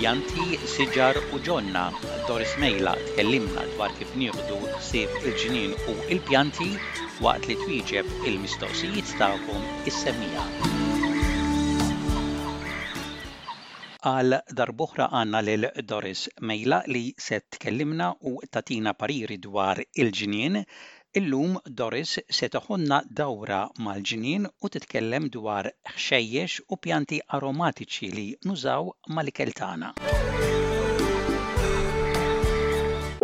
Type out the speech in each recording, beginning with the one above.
Pjanti, siġar u ġonna, Doris Mejla tkellimna dwar kif nieħdu ħsieb il-ġnien u l-pjanti waqt li twieġeb il-mistoqsijiet tagħkom is-semmiegħa. Għal darb'oħra għandna lil Doris Mejla li se tkellimna u tagħtina pariri dwar il-ġnien Illum Doris se teħodna dawra mal-ġnien u titkellem dwar ħxejjex u pjanti aromatiċi li nużaw mal-ikel tagħna.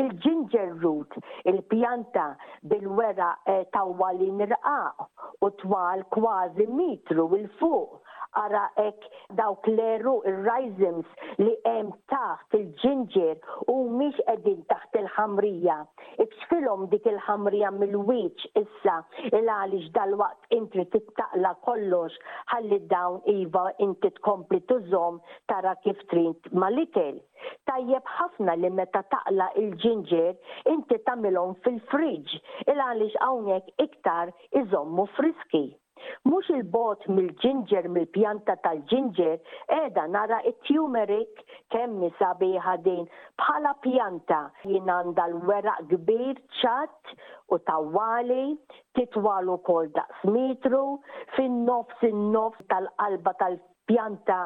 Il-ginger root, il-pjanta bil-weraq tawwalin rqaq u twal kważi metru 'l fuq, ara hekk dawk l-għeruq, ir-rhizomes, li hemm taħt il-ġinġier u humiex qegħdin taħt il-ħamrija. Ibsfilhom dik il-ħamrija mill-wieċ issa il-għaliex dalwaqt int trid ittaqla kollox ħalli dawn iva inti tkompli tużhom tara kif trid mal-ikel. Tajjeb ħafna li meta taqla il-ġinġier inti tagħmilhom fil-fridge il-għaliex hawnhekk iktar iżommu friski. Mhux 'il bogħod mill-ġinġer mill-pjanta tal-ġinġer qiegħda nara t-tumeric, kemm-hi sabiħa din bħala pjanta, jien għandha l-weraq kbir ċatt u tawwali, titwal ukoll daqs metru, fin-nofs in-nofs tal-qalba tal-pjanta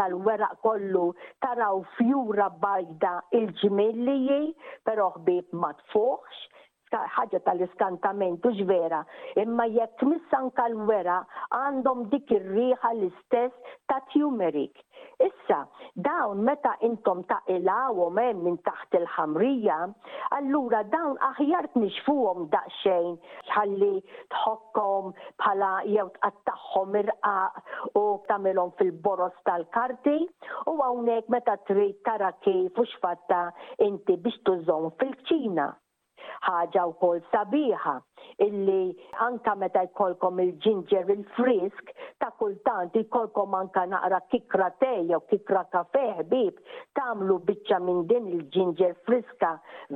tal-weraq kollu taraw fjura bajda il-ġmiel li hi, però ħbieb ma tfuħx, Ħaġa tal-iskantament hux vera, imma jekk tmiss anke l-weraq għandhom dik ir-riħa l-istess ta' tumeric. Issa, dawn meta intom taqilgħuhom hemm minn taħt il-ħamrija, allura dawn aħjar tnixxfuhom daqsxejn ħalli tħokkhom bħala jew tqattagħhom irqaq u tagħmilhom fil-boroż tal-karti u hawnhekk meta trid tara kif u x'fatta inti biex tużhom fil-kċina. Ħaġa wkoll sabiħa illi anke meta jkollkom il-ginger il-frisk, ta' kultant jkollkom anke naqra kikra te jew kikra kafè ħbieb tagħmlu biċċa minn din il-ginger friska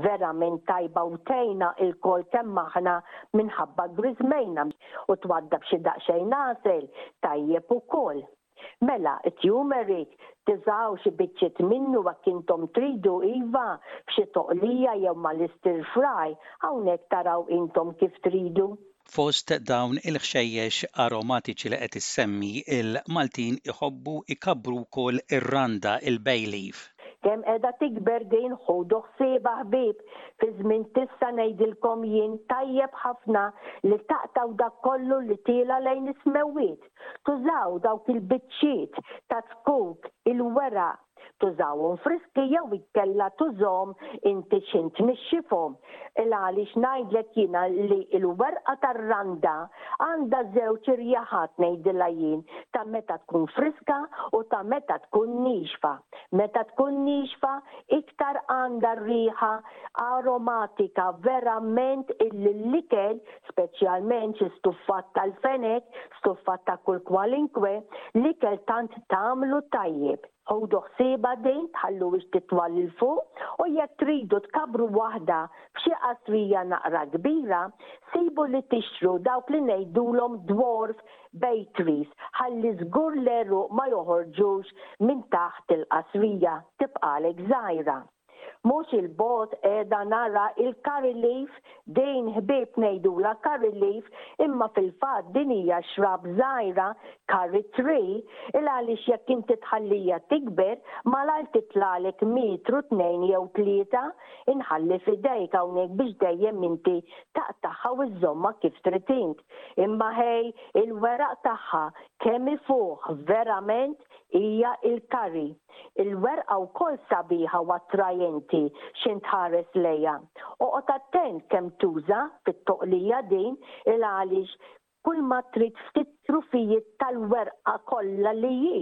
verament tajba u tgħinna ilkoll kemm aħna minħabba griżmejna u twaddab xi daqsxejn għasel tajjeb ukoll. Mela, t-turmeric, tiżgħu xi biċċiet minnu hekk intom tridu, iva, f'xi toqlija jew mal-istir fry, hawnhekk taraw intom kif tridu. Fost dawn il-ħxejjex aromatiċi li qed issemmi, il-Maltin iħobbu jkabbru wkoll ir-randa, il-bay leaf. Kemm qiegħda tikber din, ħudu ħsiebha ħbieb, fi żmien t'issa ngħidilkom jien, tajjeb ħafna li taqtgħu dak kollu li tiela' lejn is-smewwiet, Tużaw dawk il-biċċiet ta' tkuk, il-weraq, tużawhom friski jew inkella tużhom inti x'int tnixxifhom. Il-għaliex ngħidlek jiena li l-werqa tar-randa għandha żewġ irjaħat ngħidilha jien, ta' meta tkun friska u ta' meta tkun niexfa. Meta tkun niexfa iktar għandha r-riħa aromatika verament illi l-ikel speċjalment xi stuffat tal-fenek, stuffat ta' kull kwalinkwe, l-ikel tant tagħmlu tajjeb. Ħudu ħsiebha din, tħalluhiex titwa' 'l fuq, u jekk tridu tkabbru waħda f'xi qasrija naqra kbira, sibu li tixtru dawk li ngħidulhom dwarf bakeries ħalli żgur l-għeruq ma joħorġux minn taħt il-qasrija, tibqagħlek żgħira. Mhux 'il bogħod qiegħda nara il-curry leaf, din ħbieb ngħidulha curry leaf imma fil-fatt din hija shrub żgħira, curry tree, 'il għaliex jekk inti tħallija tikber malajr titlagħlek metru tnejn jew tlieta, inħalli f'idejk hawnhekk biex dejjem inti taqtagħha u żżommha kif trid int. Imma ħej il-weraq tagħha kemm ifuħ verament hija il-curry. Il-werqa wkoll sabiħa u attrajenti x'int tħares lejha. Oqgħod attent kemm tuża fit-toqlija din il-għaliex kulma trid ftit trufijiet tal-werqa kollha li hi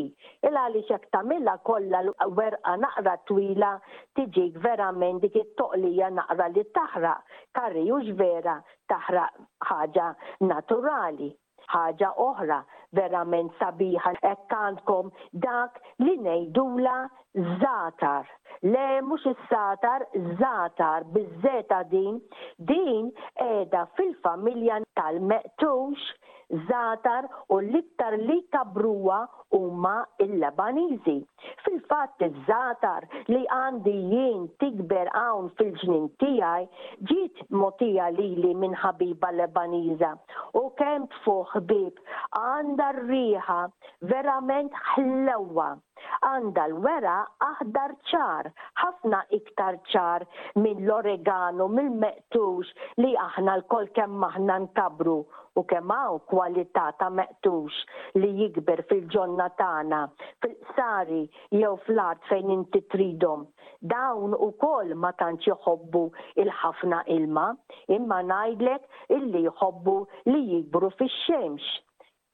il-għaliex jekk tagħmilha kollha l-werqa naqra twila tiġik verament dik it-toqlija naqra li taħraq karri hux vera taħraq ħaġa naturali. Ħaġa oħra verament sabiħa hekk għandkom dak li ngħidulha żgħatar. Le mhux is-sagħtar, żagħtar biż-żeta din, din qiegħda fil-familja tal-meqtux, żagħtar u l-iktar li jkabbruha huma l-Lebaniżi. Fil-fatt iż-żgħatar li għandi jien tikber hawn fil-ġnien tiegħi ġiet mogħtija lili minn ħabiba Lebaniża u kemm tfu ħbieb għandha r-riħa verament ħlewwa. Għandha l-weraq aħdar ċar, ħafna iktar ċar minn l-oregano mill-meqtux li aħna lkoll kemm aħna nkabbru u kemm hawn kwalità ta' meqtux li jikber fil-ġonna tagħna, fil-qsari jew fl-art fejn inti tridhom. Dawn ukoll ma tantx iħobbu l-ħafna ilma, imma ngħidlek illi jħobbu li jikbru fix-xemx.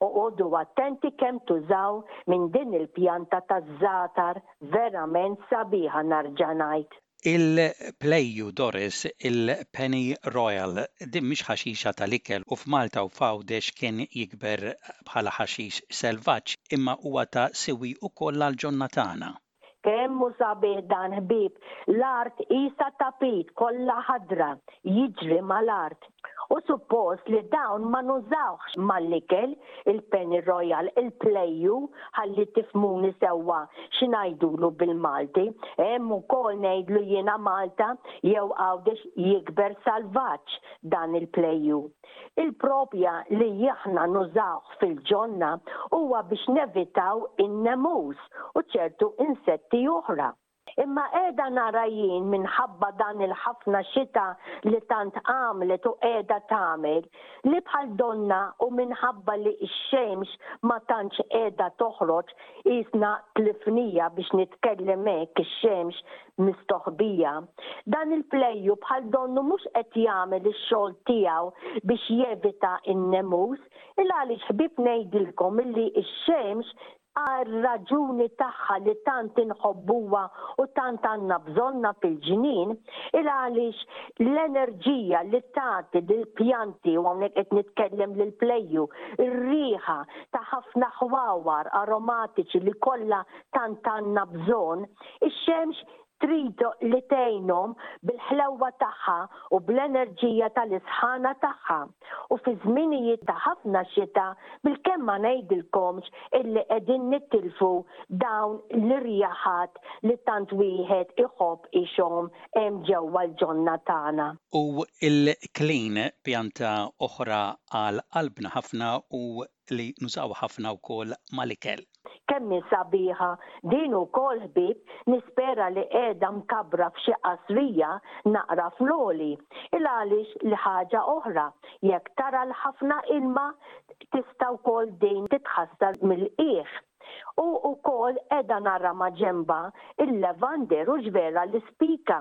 Oqogħdu attenti kemm tużaw minn din il-pjanta taż-żgħatar verament sabiħa nerġa' ngħid. Il-Pleju Doris, il-Penny Royal, din mhix ħaxixa tal-ikel u f'Malta u f'Għawdex kien jikber bħala ħaxix selvaġġ imma huwa ta' siwi ukoll għall-ġonna tagħna. Kemm hu sabiħ dan ħbieb! L-art qisha tapit kollha ħadra, jiġri mal-art. Hu suppost li dawn ma nużawhx mal-ikel, il-penny royal, il-play-u, ħalli tifhmuni sewwa xi ngħidulu bil-Malti. Hemm ukoll ngħidlu jiena Malta jew Għawdex jikber salvaġġ dan il-play-u. Il-propja li aħna nużawh fil-ġonna huwa biex nevitaw in-nemus u ċertu insetti oħra. Imma qiegħda nara jien minħabba dan il-ħafna xita li tant għamlet u qiegħda tagħmel, li bħal donnha u minħabba li x-xemx ma tantx qiegħda toħroġ, qiesna tlifnija biex nitkellem hekk ix-xemx mistoħbija. Dan il-plejju bħal donnu mhux qed jagħmel ix-xogħol tiegħu biex jevita n-nemus, il-għaliex ħbieb ngħidilkom illi x-xemx għar-raġuni tagħha li tant inħobbuha u tant għandna bżonnha fil-ġnien, il-għaliex l-enerġija li tagħti lill-pjanti, u hawnhekk qed nitkellem lill-plejju, ir-riħa ta' ħafna ħwawar aromatiċi li kollha tant għandna bżonn, ix-xemx Trid li tgħinhom bil-ħlewwa tagħha u bl-enerġija tal-isħana tagħha. U fi żminijiet ta' ħafna xita bilkemm ma ngħidilkomx illi qegħdin nittilfu dawn l-irjaħat li tant wieħed iħobb ixhom hemm ġewwa l-ġonna tagħna. U l-klin, pjanta oħra għal qalbna ħafna u li nużaw ħafna wkoll mal-ikel. Kemm hi sabiħa din ukoll ħbieb nispera li qiegħda mkabbra f'xi qasrija naqra fl-għoli il-għaliex li ħaġa oħra jekk tara l-ħafna ilma tista' wkoll din titħassar mill-qiegħ. U ukoll qegħda nara ma' ġenbha il-levander u x'vera li spika.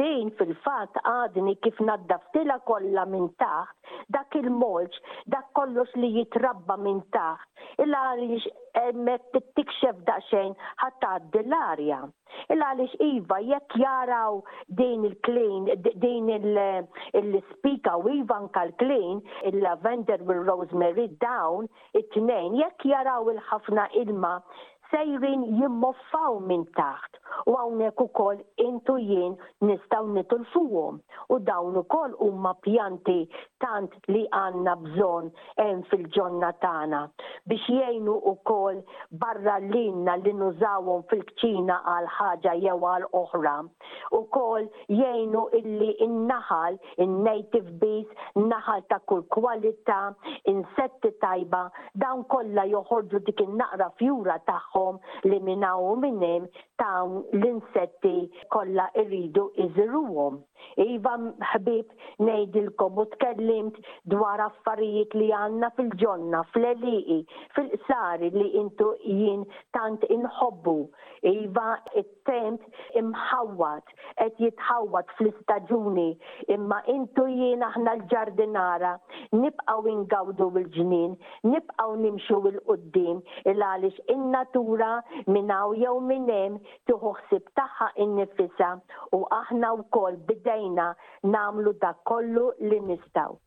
Din fil-fatt għadni kif naddaftilha kollha minn taħt, dak il-mulch, dak kollox li jitrabba minn taħt, il-għaliex hemmhekk trid tikxef daqsxejn ħa tgħaddi l-arja. Il-għaliex iva jekk jaraw din il-clean, din il-spika u iva anke l-clean, il-lavender u r-rosemary dawn It-tnejn, jekk jaraw il-ħafna ilma, sejrin jimmoffaw minn taħt u hawnhekk ukoll int u jien nistgħu nitulfuhom u dawn ukoll huma pjanti tant li għandna bżonn hemm fil-ġonna tagħna biex jgħinu ukoll barra lilna li nużawhom fil-kċina għal ħaġa jew għal oħra ukoll jgħinu illi n-naħal in-native bees, naħal ta' kull kwalità, insetti tajba, dawn kollha joħorġu dik in-naqra fjura tagħhom li minn hawn u minn hemm dawn l-insetti kollha jridu jżiruhom. Iva, ħbieb, ngħidilkom u tkellimt dwar affarijiet li għandna fil-ġonna, fl-għelieqi, fil-qsari li intu jien tant inħobbu. Iva, it-temp imħawwad. l-art qed jitħawwad fl-istaġuni, imma int u jien aħna l-ġardinara nibqgħu ingawdu l-ġnien, nibqgħu nimxu 'l quddiem 'l għaliex in-natura minn hawn jew minn hemm tieħu ħsieb tagħha nnifisha u aħna wkoll bdejna nagħmlu dak kollu li nistgħu.